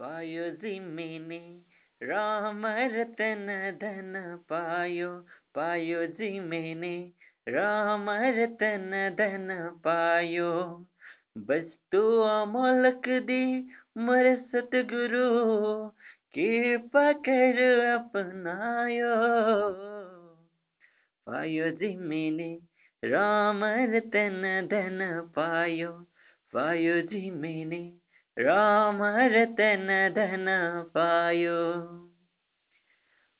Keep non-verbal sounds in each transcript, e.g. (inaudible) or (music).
पायो जिमेने राम रतन धन पायो पायो जिमेने राम रतन धन पायो। वस्तु अमोलक दी मर सतगुरु कृपा कर अपनायो। पायो जिमेने राम रतन धन पायो पायो जिमेने राम रतन धन पायो।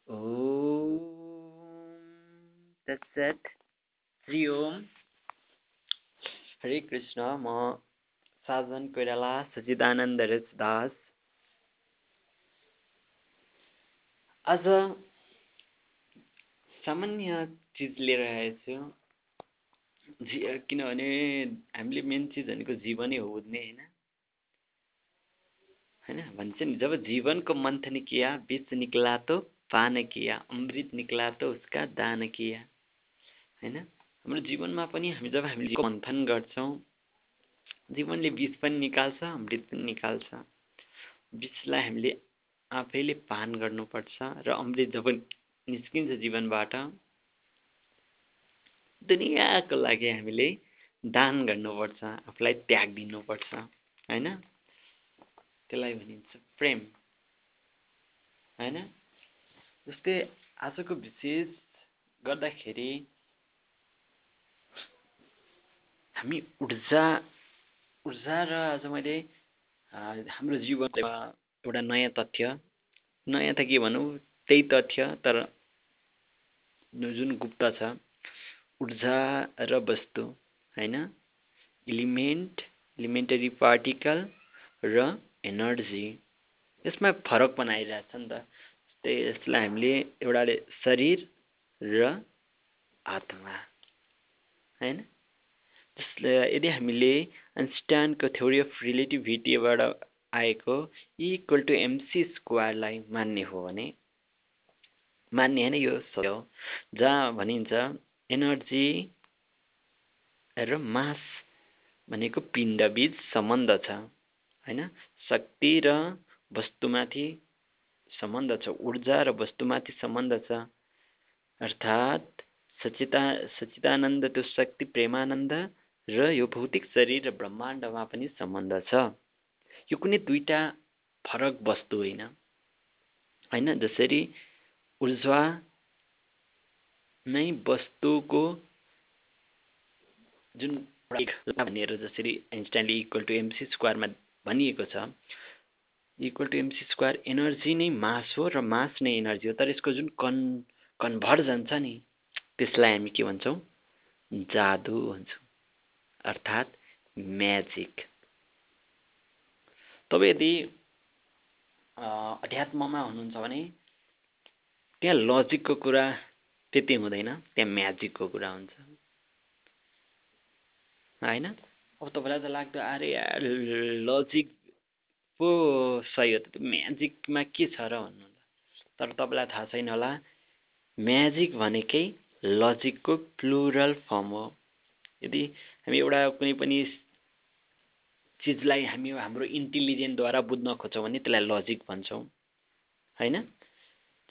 ओम तत्सत। श्री ओम। हरे कृष्ण म साधन कोइराला सचिदानन्द दास। आज सामान्य चिज लिएर आएछु जी किनभने हामीले मेन चिज भनेको जीवनै हो बुझ्ने होइन? होइन भन्छ नि जब जीवनको मन्थन किया बिच निक्ला त पान किया अमृत निक्ला त उसका दान किया। होइन हाम्रो जीवनमा पनि हामी जब हामीले मन्थन गर्छौँ जीवनले बिच पनि निकाल्छ अमृत पनि निकाल्छ। बिचलाई हामीले आफैले पान गर्नुपर्छ र अमृत जब निस्किन्छ जीवनबाट दुनियाँको लागि हामीले दान गर्नुपर्छ आफूलाई त्याग दिनुपर्छ। होइन त्यसलाई भनिन्छ प्रेम। होइन? जस्तै आजको विशेष गर्दाखेरि हामी ऊर्जा ऊर्जा र आज मैले हाम्रो जीवनमा एउटा नयाँ तथ्य नयाँ त के भनौँ त्यही तथ्य तर जुन गुप्त छ ऊर्जा र वस्तु होइन? इलिमेन्ट इलिमेन्टरी पार्टिकल र एनर्जी यसमा फरक पनि आइरहेछ नि त। जस्तै यसलाई हामीले एउटा शरीर र आत्मा होइन यदि हामीले आइन्स्टाइनको थ्योरी अफ रिलेटिभिटीबाट आएको इक्वल टु एमसी स्क्वायरलाई मान्ने हो भने मान्ने होइन यो हो। जहाँ भनिन्छ एनर्जी र मास भनेको पिण्डबिज सम्बन्ध छ होइन शक्ति र वस्तुमाथि सम्बन्ध छ। ऊर्जा र वस्तुमाथि सम्बन्ध छ। अर्थात् सचिता सचिदानन्द त्यो शक्ति प्रेमानन्द र यो भौतिक शरीर र ब्रह्माण्डमा पनि सम्बन्ध छ। यो कुनै दुईवटा फरक वस्तु होइन। होइन जसरी ऊर्जा नै वस्तुको जुन भनेर जसरी आइन्स्टाइनले इक्वल टु एमसी स्क्वायरमा भनिएको छ। Equal to MC square energy नै मास हो र मास नै एनर्जी हो तर यसको जुन कन् कन्भर्जन छ नि त्यसलाई हामी के भन्छौँ? जादु भन्छौँ। अर्थात् म्याजिक तपाईँ यदि अध्यात्ममा हुनुहुन्छ भने त्यहाँ लजिकको कुरा त्यति हुँदैन त्यहाँ म्याजिकको कुरा हुन्छ। होइन? अब तपाईँलाई त लाग्दो अरे यार लजिक पो सही हो त म्याजिकमा के छ र भन्नु तर तपाईँलाई थाहा छैन होला म्याजिक भनेकै लजिकको प्लुरल फर्म हो। यदि हामी एउटा कुनै पनि चिजलाई हामी हाम्रो इन्टेलिजेन्टद्वारा बुझ्न खोज्छौँ भने त्यसलाई लजिक भन्छौँ होइन?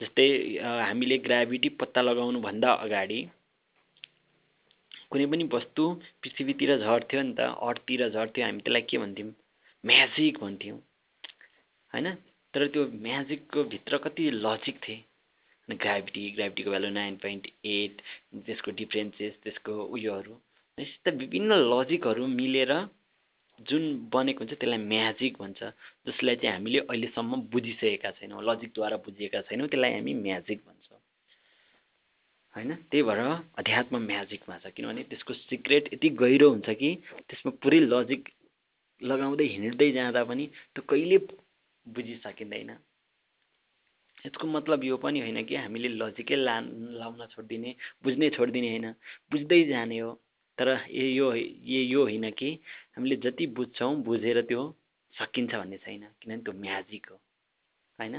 जस्तै हामीले ग्राभिटी पत्ता लगाउनुभन्दा अगाडि कुनै पनि वस्तु पृथ्वीतिर झर्थ्यो नि त अर्थतिर झर्थ्यो हामी त्यसलाई के भन्थ्यौँ? म्याजिक भन्थ्यौँ। होइन? तर त्यो म्याजिकको भित्र कति लजिक थिए। ग्राभिटी ग्राभिटीको भ्यालु नाइन पोइन्ट एट त्यसको डिफ्रेन्सेस त्यसको उयोहरू यस्ता विभिन्न लजिकहरू मिलेर जुन बनेको हुन्छ त्यसलाई म्याजिक भन्छ। जसलाई चाहिँ हामीले अहिलेसम्म बुझिसकेका छैनौँ लजिकद्वारा बुझिएका छैनौँ त्यसलाई हामी म्याजिक भन्छौँ। होइन? त्यही भएर अध्यात्म म्याजिकमा छ। किनभने त्यसको सिक्रेट यति गहिरो हुन्छ कि त्यसमा पुरै लजिक लगाउँदै हिँड्दै जाँदा पनि त्यो कहिले बुझिसकिँदैन। यसको मतलब यो पनि होइन कि हामीले लजिकै ला लाउन छोडिदिने बुझ्नै छोडिदिने होइन। बुझ्दै जाने हो। तर यो यो होइन कि हामीले जति बुझ्छौँ बुझेर त्यो सकिन्छ भन्ने छैन। किनभने त्यो म्याजिक हो। होइन?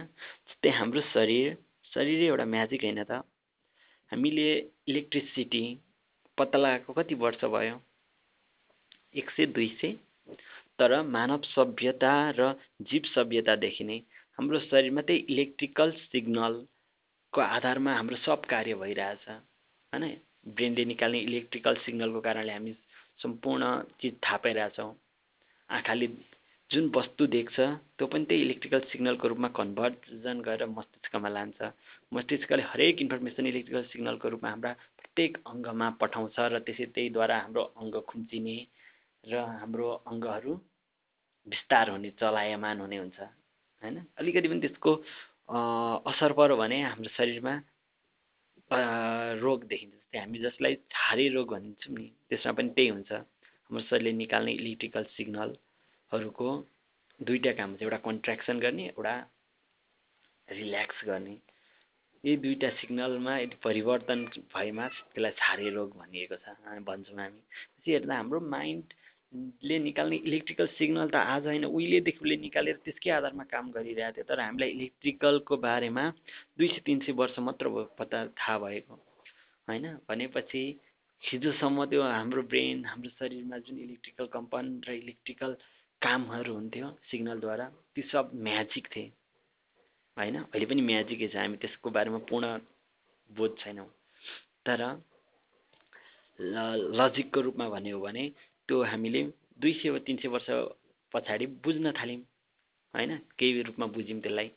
जस्तै हाम्रो शरीर शरीरै एउटा म्याजिक होइन त। हामीले इलेक्ट्रिसिटी पत्ता लगाएको कति वर्ष भयो? एक सय दुई सय। तर मानव सभ्यता र जीव सभ्यतादेखि नै हाम्रो शरीरमा त्यही इलेक्ट्रिकल सिग्नलको आधारमा हाम्रो सब कार्य भइरहेछ होइन? ब्रेनले निकाल्ने इलेक्ट्रिकल सिग्नलको कारणले हामी सम्पूर्ण चिज थाहा पाइरहेछौँ आँखाले जुन वस्तु देख्छ त्यो पनि त्यही इलेक्ट्रिकल सिग्नलको रूपमा कन्भर्जन गरेर मस्तिष्कमा लान्छ। मस्तिष्कले हरेक इन्फर्मेसन इलेक्ट्रिकल सिग्नलको रूपमा हाम्रा प्रत्येक अङ्गमा पठाउँछ र त्यसै त्यहीद्वारा हाम्रो अङ्ग खुम्चिने र हाम्रो अङ्गहरू विस्तार हुने चलायमान हुने हुन्छ होइन? अलिकति पनि त्यसको असर पऱ्यो भने हाम्रो शरीरमा रोग देखिन्छ। जस्तै हामी जसलाई छारे रोग भन्छौँ नि त्यसमा पनि त्यही हुन्छ। हाम्रो शरीरले निकाल्ने इलेक्ट्रिकल सिग्नलहरूको दुईवटा काम हुन्छ एउटा कन्ट्र्याक्सन गर्ने एउटा रिल्याक्स गर्ने। यी दुईवटा सिग्नलमा यदि परिवर्तन भएमा त्यसलाई छारे रोग भनिएको छ भन्छौँ हामी। त्यसै हेर्दा हाम्रो माइन्डले निकाल्ने इलेक्ट्रिकल सिग्नल त आज होइन उहिलेदेखि उसले निकालेर त्यसकै आधारमा काम गरिरहेको थियो तर हामीलाई इलेक्ट्रिकलको बारेमा दुई सय तिन सय वर्ष मात्र पत्ता थाहा भएको होइन? भनेपछि हिजोसम्म त्यो हाम्रो ब्रेन हाम्रो शरीरमा जुन इलेक्ट्रिकल कम्पन र इलेक्ट्रिकल कामहरू हुन्थ्यो सिग्नलद्वारा ती सब म्याजिक थिए। होइन? अहिले पनि म्याजिकै छ हामी त्यसको बारेमा पूर्ण बोध छैनौँ। तर लजिकको रूपमा भन्यो भने त्यो हामीले दुई सय वा तिन सय वर्ष पछाडि बुझ्न थाल्यौँ। होइन? केही रूपमा बुझ्यौँ त्यसलाई।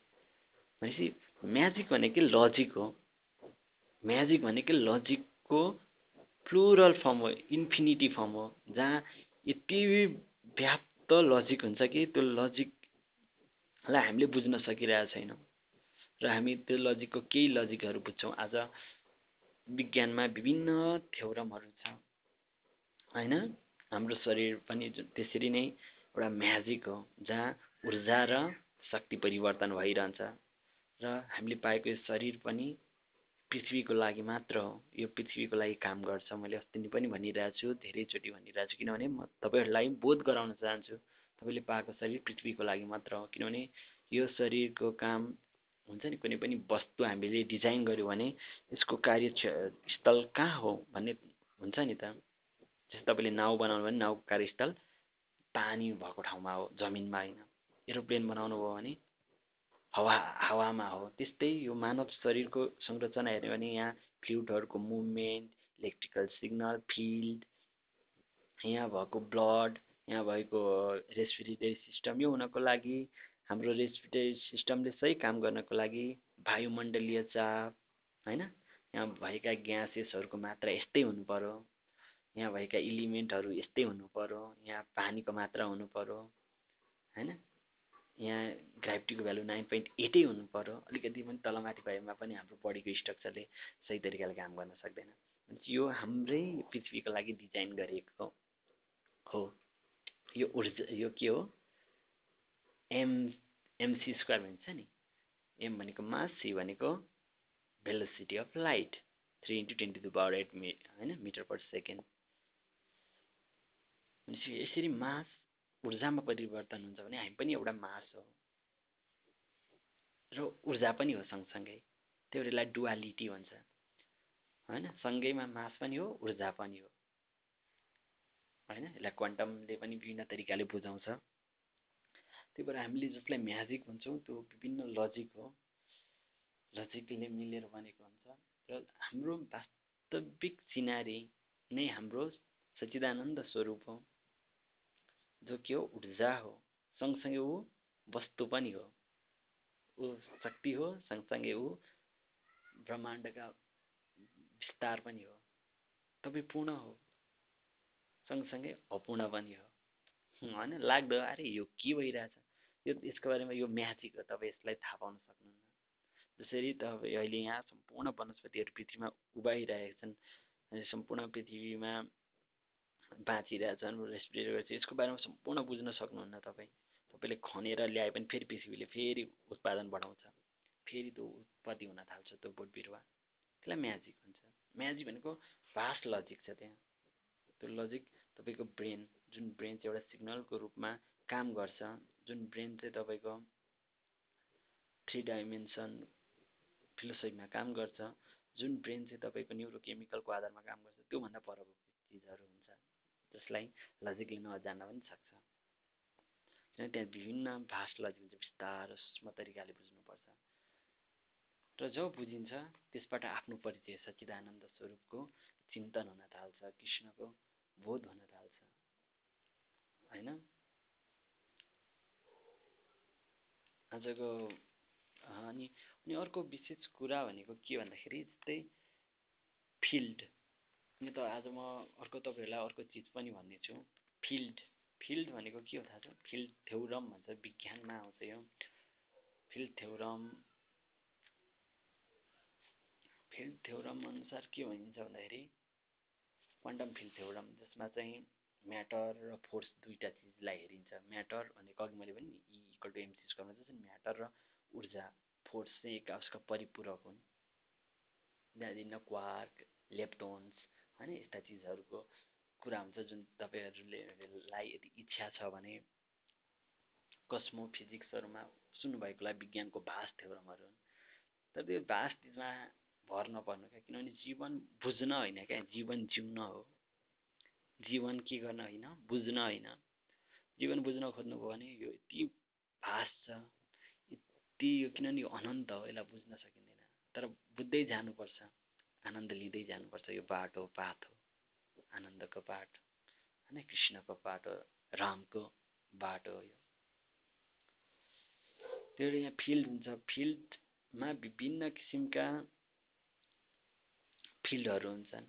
भनेपछि म्याजिक भनेकै लजिक हो। म्याजिक भनेकै लजिकको प्लुरल फर्म हो इन्फिनिटी फर्म हो जहाँ यति व्याप्त लजिक हुन्छ कि त्यो लजिकलाई हामीले बुझ्न सकिरहेको छैनौँ। र हामी त्यो लजिकको केही लजिकहरू बुझ्छौँ। आज विज्ञानमा विभिन्न थ्योरमहरू छ। होइन? हाम्रो शरीर पनि त्यसरी नै एउटा म्याजिक हो जहाँ ऊर्जा र शक्ति परिवर्तन भइरहन्छ। र हामीले पाएको यो शरीर पनि पृथ्वीको लागि मात्र हो। यो पृथ्वीको लागि काम गर्छ। मैले अस्ति नै पनि भनिरहेको छु धेरैचोटि भनिरहेको छु किनभने म तपाईँहरूलाई बोध गराउन चाहन्छु। तपाईँले पाएको शरीर पृथ्वीको लागि मात्र हो। किनभने यो शरीरको काम हुन्छ नि कुनै पनि वस्तु हामीले डिजाइन गऱ्यो भने यसको कार्य स्थल कहाँ हो भन्ने हुन्छ नि त। जस्तो तपाईँले नाउ बनाउनु भने नाउको कार्यस्थल पानी भएको ठाउँमा हो जमिनमा होइन। एरोप्लेन बनाउनु भयो भने हावा हावामा हो। त्यस्तै यो मानव शरीरको संरचना हेऱ्यो भने यहाँ फ्लुइडहरूको मुभमेन्ट इलेक्ट्रिकल सिग्नल फिल्ड यहाँ भएको ब्लड यहाँ भएको रेस्पिरेटरी सिस्टम यो हुनको लागि हाम्रो रेस्पिरेटरी सिस्टमले सही काम गर्नको लागि वायुमण्डलीय चाप होइन? यहाँ भएका ग्यासेसहरूको मात्रा यस्तै हुनु पऱ्यो यहाँ भएका इलिमेन्टहरू यस्तै हुनु पऱ्यो यहाँ पानीको मात्रा हुनु पऱ्यो होइन? यहाँ ग्राभिटीको भ्यालु नाइन पोइन्ट एटै हुनु पऱ्यो अलिकति पनि तलमाथि भएमा पनि हाम्रो बडीको स्ट्रक्चरले सही तरिकाले काम गर्न सक्दैन। यो हाम्रै पृथ्वीको लागि डिजाइन गरिएको हो। यो ऊर्जा यो के हो? एम एमसी स्क्वायर भन्छ नि। एम भनेको मास सी भनेको velocity of light three into ten to power eight मि होइन मिटर पर सेकेन्ड भनेपछि यसरी मास ऊर्जामा परिवर्तन हुन्छ भने हामी पनि एउटा मास हो। र ऊर्जा पनि हो सँगसँगै। त्यो यसलाई डुवालिटी भन्छ। होइन? सँगैमा मास पनि हो ऊर्जा पनि हो। होइन? यसलाई क्वान्टमले पनि विभिन्न तरिकाले बुझाउँछ। त्यही भएर हामीले जसलाई म्याजिक भन्छौँ त्यो विभिन्न लजिक हो। लजिकले मिलेर बनेको हुन्छ। र हाम्रो वास्तविक सिनारी नै हाम्रो सच्चिदानन्द स्वरूप हो। जो के हो ऊर्जा हो सँगसँगै ऊ वस्तु पनि हो। ऊ शक्ति हो सँगसँगै ऊ ब्रह्माण्डका विस्तार पनि हो। तपाईँ पूर्ण हो सँगसँगै अपूर्ण पनि हो। होइन? लाग्दो अरे यो के भइरहेछ? यो यसको बारेमा यो म्याजिक हो तपाईँ यसलाई थाहा पाउन सक्नुहुन्न। जसरी तपाईँ अहिले यहाँ सम्पूर्ण वनस्पतिहरू पृथ्वीमा उभाइरहेका छन् सम्पूर्ण पृथ्वीमा बाँचिरहेछन् रेस्पिरेट गर्छ यसको बारेमा सम्पूर्ण बुझ्न सक्नुहुन्न तपाईँ। तपाईँले खनेर ल्याए पनि फेरि पृथ्वीले फेरि उत्पादन बढाउँछ। फेरि त्यो उत्पत्ति हुन थाल्छ त्यो बोट बिरुवा। त्यसलाई म्याजिक हुन्छ म्याजिक भनेको फास्ट लजिक छ त्यहाँ। त्यो लजिक तपाईँको ब्रेन जुन ब्रेन चाहिँ एउटा सिग्नलको रूपमा काम गर्छ जुन ब्रेन चाहिँ तपाईँको थ्री डाइमेन्सन फिलोसफीमा काम गर्छ जुन ब्रेन चाहिँ तपाईँको न्युरोकेमिकलको आधारमा काम गर्छ त्योभन्दा परको चिजहरू हुन्छ। जसलाई लजिकली नजान्न पनि सक्छ। त्यहाँ विभिन्न भाष लजिन्छ बिस्तारो सूक्ष्म तरिकाले बुझ्नुपर्छ। र जब बुझिन्छ त्यसबाट आफ्नो परिचय सच्चिदानन्द स्वरूपको चिन्तन हुन थाल्छ कृष्णको बोध हुन थाल्छ। होइन? आजको अनि अनि अर्को विशेष कुरा भनेको के भन्दाखेरि जस्तै फिल्ड। अनि त आज म अर्को तपाईँहरूलाई अर्को चिज पनि भन्नेछु। फिल्ड फिल्ड भनेको के हो थाहा छ? फिल्ड थ्योरम भन्छ विज्ञानमा आउँछ यो। फिल्ड थ्योरम फिल्ड थ्योरम अनुसार के भनिन्छ भन्दाखेरि क्वान्टम फिल्ड थ्योरम जसमा चाहिँ म्याटर र फोर्स दुईवटा चिजलाई हेरिन्छ। म्याटर भनेको अघि मैले भने नि इ इक्वल टु एमसी स्क्वायरमा जस्तै म्याटर र ऊर्जा फोर्स चाहिँ एक परिपूरक हुन्। त्यहाँदेखि क्वार्क लेप्टोन्स होइन यस्ता चिजहरूको कुरा हुन्छ जुन तपाईँहरूले यदि इच्छा छ भने कस्मो फिजिक्सहरूमा सुन्नुभएकोलाई विज्ञानको भाष थ्योरमहरू तर त्यो चिजमा भर नपर्नु क्या किनभने जीवन बुझ्न होइन क्या जीवन जिउन हो। जीवन के गर्न होइन? बुझ्न होइन। जीवन बुझ्न खोज्नुभयो भने यो यति भाष छ यति यो किनभने यो अनन्त हो यसलाई बुझ्न सकिँदैन। तर बुझ्दै जानुपर्छ। आनन्द लिँदै जानुपर्छ। यो बाटो पाठ हो। आनन्दको पाठ होइन? कृष्णको बाटो रामको बाटो यो। त्यो यहाँ फिल्ड हुन्छ। फिल्डमा विभिन्न किसिमका फिल्डहरू हुन्छन्।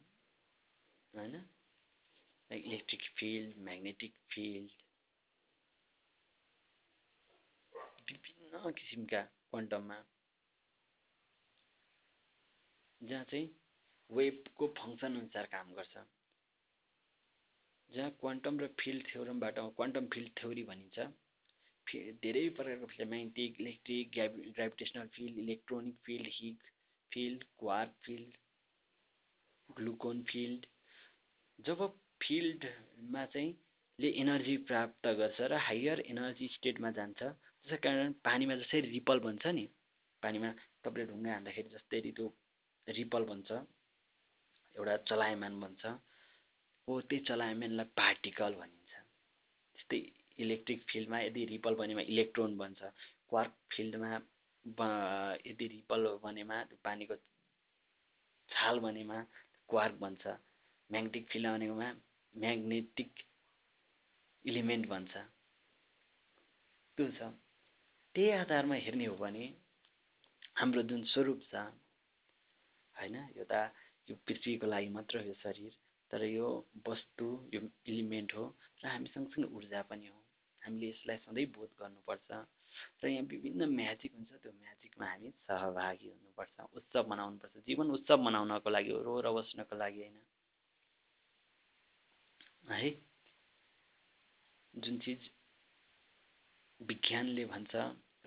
होइन? इलेक्ट्रिक फिल्ड म्याग्नेटिक फिल्ड विभिन्न किसिमका क्वान्टममा जहाँ चाहिँ वेबको फङ्सन अनुसार काम गर्छ। जहाँ क्वान्टम र फिल्ड थ्योरमबाट क्वान्टम फिल्ड थ्योरी भनिन्छ धेरै प्रकारको field magnetic electric gravitational field electronic field Higgs field quark field gluon field जब फिल्डमा चाहिँ ले एनर्जी प्राप्त गर्छ र हायर एनर्जी स्टेटमा जान्छ त्यसै कारण पानीमा जसरी रिपल बन्छ नि पानीमा तपाईँले ढुङ्गा हान्दाखेरि जसरी त्यो रिपल बन्छ। एउटा चलायमान बन्छ। हो त्यही चलायमानलाई पार्टिकल भनिन्छ। त्यस्तै इलेक्ट्रिक फिल्डमा यदि रिपल बनेमा इलेक्ट्रोन बन्छ क्वार्क फिल्डमा यदि रिपल बनेमा पानीको छाल बनेमा क्वार्क भन्छ म्याग्नेटिक फिल्ड भनेकोमा म्याग्नेटिक इलिमेन्ट भन्छ त्यो छ। त्यही आधारमा हेर्ने हो भने हाम्रो जुन स्वरूप छ होइन यो त यो पृथ्वीको लागि मात्र हो यो शरीर तर यो वस्तु यो इलिमेन्ट हो र हामी सँगसँगै ऊर्जा पनि हो। हामीले यसलाई सधैँ बोध गर्नुपर्छ र यहाँ विभिन्न म्याजिक हुन्छ त्यो म्याजिकमा हामी सहभागी हुनुपर्छ उत्सव मनाउनुपर्छ जीवन उत्सव मनाउनको लागि हो रो बस्नको लागि होइन। है जुन चिज विज्ञानले भन्छ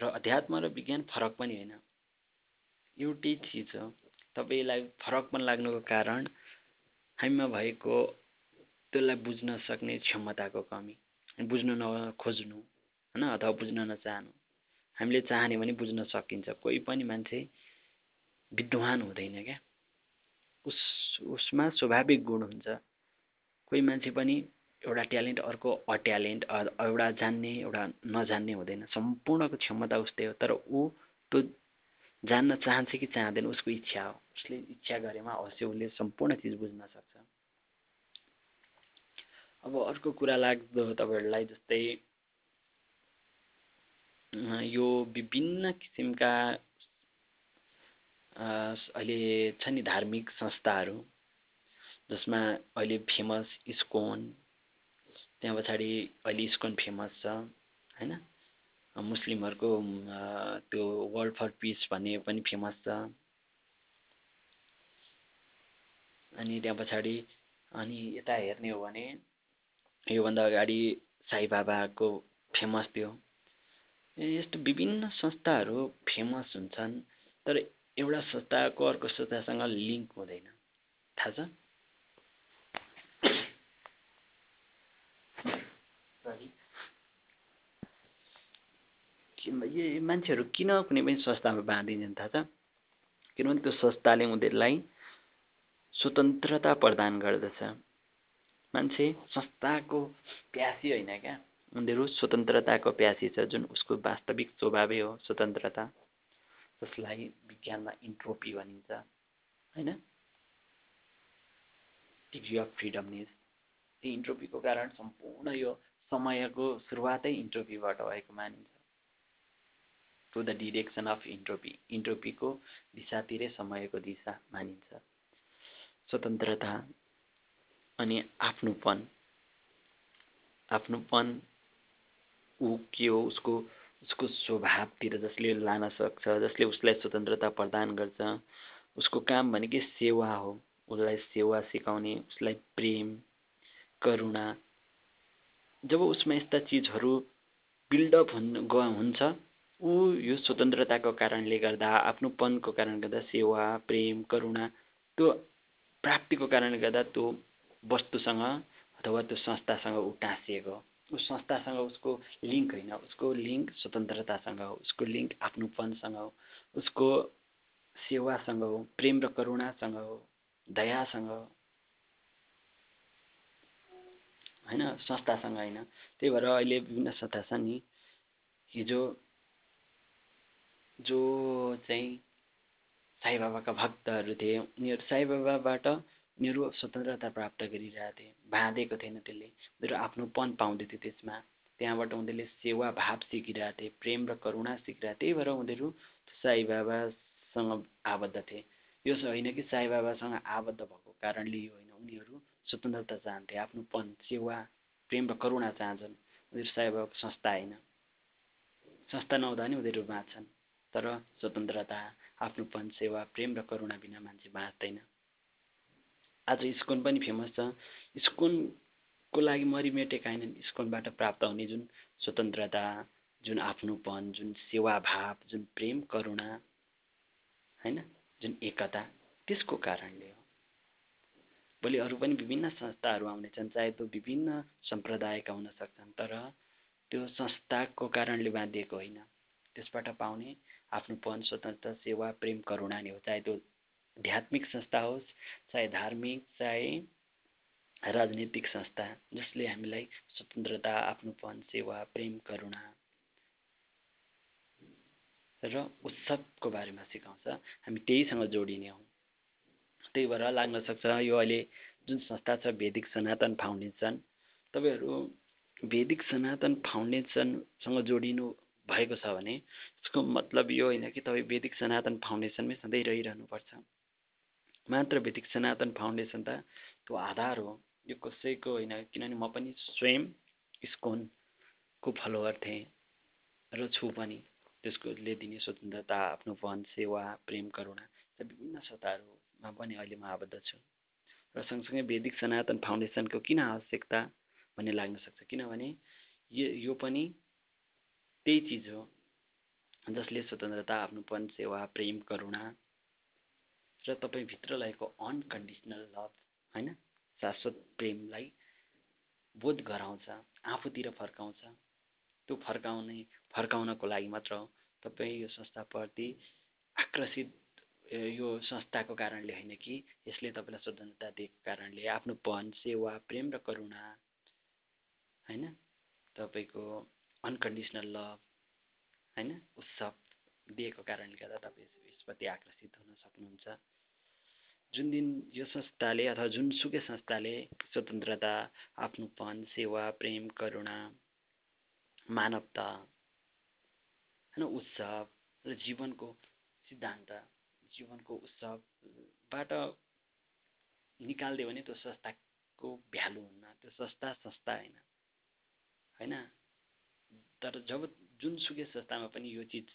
र अध्यात्म र विज्ञान फरक पनि होइन एउटै चिज हो। तपाईँलाई फरक पनि लाग्नुको कारण हामीमा भएको त्यसलाई बुझ्न सक्ने क्षमताको कमी। बुझ्नु नखोज्नु होइन? अथवा बुझ्न नचाहनु। हामीले चाहने भने बुझ्न सकिन्छ। कोही पनि मान्छे विद्वान हुँदैन क्या। उस उसमा स्वाभाविक गुण हुन्छ। कोही मान्छे पनि एउटा ट्यालेन्ट अर्को अट्यालेन्ट एउटा जान्ने एउटा नजान्ने हुँदैन। सम्पूर्णको क्षमता उस्तै हो। तर ऊ त्यो जान्न चाहन्छ कि चाहँदैन उसको इच्छा हो। उसले इच्छा गरेमा अवश्य उसले सम्पूर्ण चिज बुझ्न सक्छ। अब अर्को कुरा लाग्दो तपाईँहरूलाई जस्तै यो विभिन्न किसिमका अहिले छ नि धार्मिक संस्थाहरू जसमा अहिले फेमस इस्कोन त्यहाँ पछाडि अहिले इस्कोन फेमस छ होइन? मुस्लिमहरूको त्यो वर्ल्ड फर पिस भन्ने पनि फेमस छ। अनि त्यहाँ पछाडि अनि यता हेर्ने हो भने योभन्दा अगाडि साई बाबाको फेमस थियो यस्तो विभिन्न संस्थाहरू फेमस हुन्छन् तर एउटा संस्थाको अर्को संस्थासँग लिङ्क हुँदैन। थाहा छ? (coughs) मान्छेहरू किन कुनै पनि संस्थामा बाँधिन्छन् थाहा छ? किनभने त्यो संस्थाले उनीहरूलाई स्वतन्त्रता प्रदान गर्दछ। मान्छे संस्थाको प्यासी होइन क्या? उनीहरू स्वतन्त्रताको प्यासी छ जुन उसको वास्तविक स्वभावै हो स्वतन्त्रता। जसलाई विज्ञानमा इन्ट्रोपी भनिन्छ होइन? डिग्री अफ फ्रिडमनेस त्यो इन्ट्रोपीको कारण सम्पूर्ण यो समयको सुरुवातै इन्ट्रोपीबाट भएको मानिन्छ। To the direction of entropy इन्ट्रोपीको दिशातिरै समयको दिशा मानिन्छ। स्वतन्त्रता अनि आफ्नोपन। आफ्नोपन ऊ के हो? उसको उसको स्वभावतिर जसले लान सक्छ जसले उसलाई स्वतन्त्रता प्रदान गर्छ। उसको काम भनेकै सेवा हो। उसलाई सेवा सिकाउने उसलाई प्रेम करुणा। जब उसमा यस्ता चिजहरू बिल्डअप हुन् हुन्छ ऊ यो स्वतन्त्रताको कारणले गर्दा आफ्नोपनको कारणले गर्दा सेवा प्रेम करुणा त्यो प्राप्तिको कारणले गर्दा त्यो वस्तुसँग अथवा त्यो संस्थासँग ऊ टाँसिएको उस संस्थासँग उसको लिङ्क होइन उसको लिङ्क स्वतन्त्रतासँग हो उसको लिङ्क आफ्नोपनसँग हो उसको सेवासँग हो प्रेम र करुणासँग हो दयासँग होइन संस्थासँग होइन। त्यही भएर अहिले विभिन्न संस्था छन् नि हिजो जो चाहिँ साई बाबाका भक्तहरू थिए उनीहरू साई बाबाबाट उनीहरू स्वतन्त्रता प्राप्त गरिरहेको थिए बाँधेको थिएन त्यसले। उनीहरू आफ्नोपन पाउँदै थियो त्यसमा। त्यहाँबाट उनीहरूले सेवा भाव सिकिरहेको थिए प्रेम र करुणा सिकिरहेको त्यही भएर उनीहरू साई बाबासँग आबद्ध थिए। यो होइन कि साई बाबासँग आबद्ध भएको कारणले यो होइन। उनीहरू स्वतन्त्रता चाहन्थे आफ्नोपन सेवा प्रेम र करुणा चाहन्छन्। उनीहरू साई बाबाको संस्था होइन। संस्था नहुँदा नि उनीहरू बाँच्छन्। तर स्वतन्त्रता आफ्नोपन सेवा प्रेम र करुणा बिना मान्छे बाँच्दैन। आज इस्कोन पनि फेमस छ। इस्कोनको लागि मरिमेटेका होइनन्। इस्कोनबाट प्राप्त हुने जुन स्वतन्त्रता जुन आफ्नोपन जुन सेवाभाव जुन प्रेम करुणा होइन? जुन एकता त्यसको कारणले हो। भोलि अरू पनि विभिन्न संस्थाहरू आउनेछन्। चाहे त्यो विभिन्न सम्प्रदायका हुन सक्छन् तर त्यो संस्थाको कारणले बाँधिएको होइन। त्यसबाट पाउने आफ्नोपन स्वतन्त्र सेवा प्रेम करुणा नै हो चाहे त्यो आध्यात्मिक संस्था होस् चाहे धार्मिक चाहे राजनीतिक संस्था जसले हामीलाई स्वतन्त्रता आफ्नोपन सेवा प्रेम करुणा र उत्सवको बारेमा सिकाउँछ. हामी त्यहीसँग जोडिने हौँ. त्यही भएर लाग्न सक्छ यो अहिले जुन संस्था छ वेदिक सनातन फाउन्डेसन तपाईँहरू वेदिक सनातन फाउन्डेसनसँग जोडिनु भएको छ भने यसको मतलब यो होइन कि तपाईँ वेदिक सनातन फाउन्डेसनमै सधैँ रहिरहनुपर्छ। मात्र भेटिक सनातन फाउन्डेसन त त्यो आधार हो। यो कसैको होइन किनभने म पनि स्वयं इस्कोनको फलोवर थिएँ र छु पनि। त्यसकोले दिने स्वतन्त्रता आफ्नोपन सेवा प्रेम करुणा विभिन्न सत्ताहरूमा पनि अहिले म आबद्ध छु। र सँगसँगै वेदिक सनातन फाउन्डेसनको किन आवश्यकता भन्ने लाग्न सक्छ किनभने यो यो पनि त्यही चिज हो। जसले स्वतन्त्रता आफ्नोपन सेवा प्रेम करुणा र तपाईँभित्र रहेको अनकन्डिसनल लभ होइन शाश्वत प्रेमलाई बोध गराउँछ आफूतिर फर्काउँछ। त्यो फर्काउने फर्काउनको लागि मात्र हो। तपाईँ यो संस्थाप्रति आकर्षित यो संस्थाको कारणले होइन कि यसले तपाईँलाई स्वतन्त्रता दिएको कारणले आफ्नोपन सेवा प्रेम र करुणा होइन तपाईँको अनकन्डिसनल लभ होइन? उत्सव दिएको कारणले गर्दा तपाईँ यसप्रति आकर्षित हुन सक्नुहुन्छ। जुन दिन यो संस्थाले अथवा जुनसुकै संस्थाले स्वतन्त्रता आफ्नोपन सेवा प्रेम करुणा मानवता होइन उत्सव र जीवनको सिद्धान्त जीवनको उत्सवबाट निकालिदियो भने त्यो संस्थाको भ्यालु हुन्न त्यो संस्था संस्था होइन। होइन? तर जब जुनसुकै संस्थामा पनि यो चिज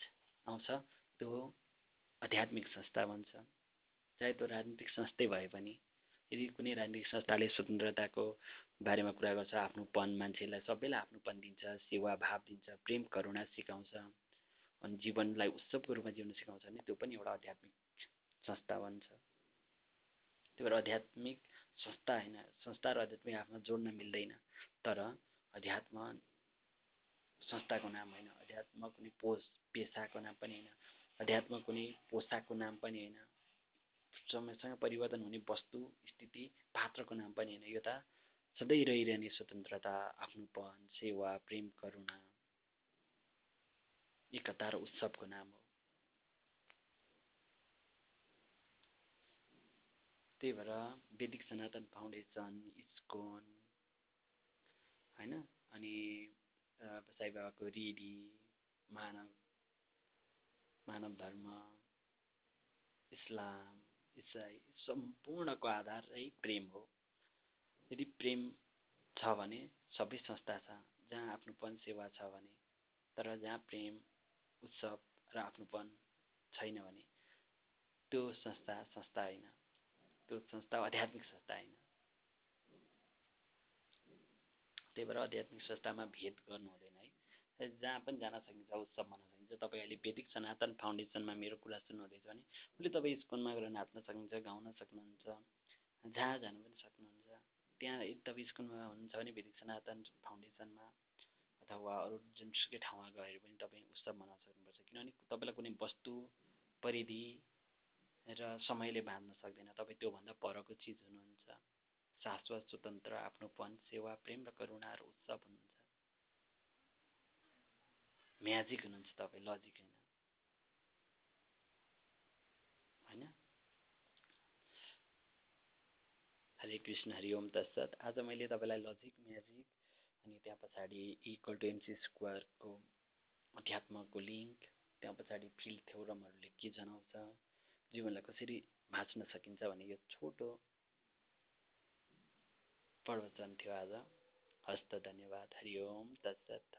आउँछ त्यो आध्यात्मिक संस्था भन्छ। चाहे त्यो राजनीतिक संस्थै भए पनि यदि कुनै राजनीतिक संस्थाले स्वतन्त्रताको बारेमा कुरा गर्छ आफ्नोपन मान्छेलाई सबैलाई आफ्नोपन दिन्छ सेवा भाव दिन्छ प्रेम करुणा सिकाउँछ अनि जीवनलाई उत्सवको रूपमा जिउन सिकाउँछ भने त्यो पनि एउटा आध्यात्मिक संस्था बन्छ। त्यही भएर आध्यात्मिक संस्था होइन संस्था र आध्यात्मिक आफ्नो जोड्न मिल्दैन। तर अध्यात्म संस्थाको नाम होइन अध्यात्म कुनै पोस पेसाको नाम पनि होइन अध्यात्म कुनै पोसाकको नाम पनि होइन समयसँग परिवर्तन हुने वस्तु स्थिति पात्रको नाम पनि होइन यो त सधैँ रहिरहने स्वतन्त्रता आफ्नोपन सेवा प्रेम करुणा एकता र उत्सवको नाम हो। त्यही भएर वैदिक सनातन फाउन्डेसन इस्कोन होइन अनि साई बाबाको रिडी मानव मानव धर्म इस्लाम इसाई सम्पूर्णको आधार चाहिँ प्रेम हो। यदि प्रेम छ भने सबै संस्था छ जहाँ आफ्नोपन सेवा छ भने तर जहाँ प्रेम उत्सव र आफ्नोपन छैन भने त्यो संस्था संस्था होइन। त्यो संस्था आध्यात्मिक संस्था होइन। त्यही भएर आध्यात्मिक संस्थामा भेद गर्नु हुँदैन है। जहाँ पनि जान सकिन्छ उत्सव मनाउन सकिन्छ। तपाईँ अहिले वैदिक सनातन फाउन्डेसनमा मेरो कुरा सुन्नुहुँदैछ भने उसले तपाईँ स्कुलमा गएर नाच्न सक्नुहुन्छ गाउन सक्नुहुन्छ जहाँ जानु पनि सक्नुहुन्छ। त्यहाँ तपाईँ स्कुलमा हुनुहुन्छ भने वैदिक सनातन फाउन्डेसनमा अथवा अरू जुनसुकै ठाउँमा गएर पनि तपाईँ उत्सव मनाउन सक्नुपर्छ। किनभने तपाईँलाई कुनै वस्तु परिधि र समयले बाँध्न सक्दैन। तपाईँ त्योभन्दा परको चिज हुनुहुन्छ। शाश्वत स्वतन्त्र आफ्नोपन सेवा प्रेम र करुणा र उत्सव हुनुहुन्छ म्याजिक हुनुहुन्छ तपाईँ लजिक होइन। होइन? हरे कृष्ण हरि ओम तत्सत। आज मैले तपाईँलाई लजिक म्याजिक अनि त्यहाँ पछाडि इक्वल टु एमसी स्क्वायरको अध्यात्मको लिङ्क त्यहाँ पछाडि फिल्ड थ्योरमहरूले के जनाउँछ जीवनलाई कसरी बाँच्न सकिन्छ भन्ने यो छोटो प्रवचन थियो आज। हस्त धन्यवाद। हरि ओम। तत्सत।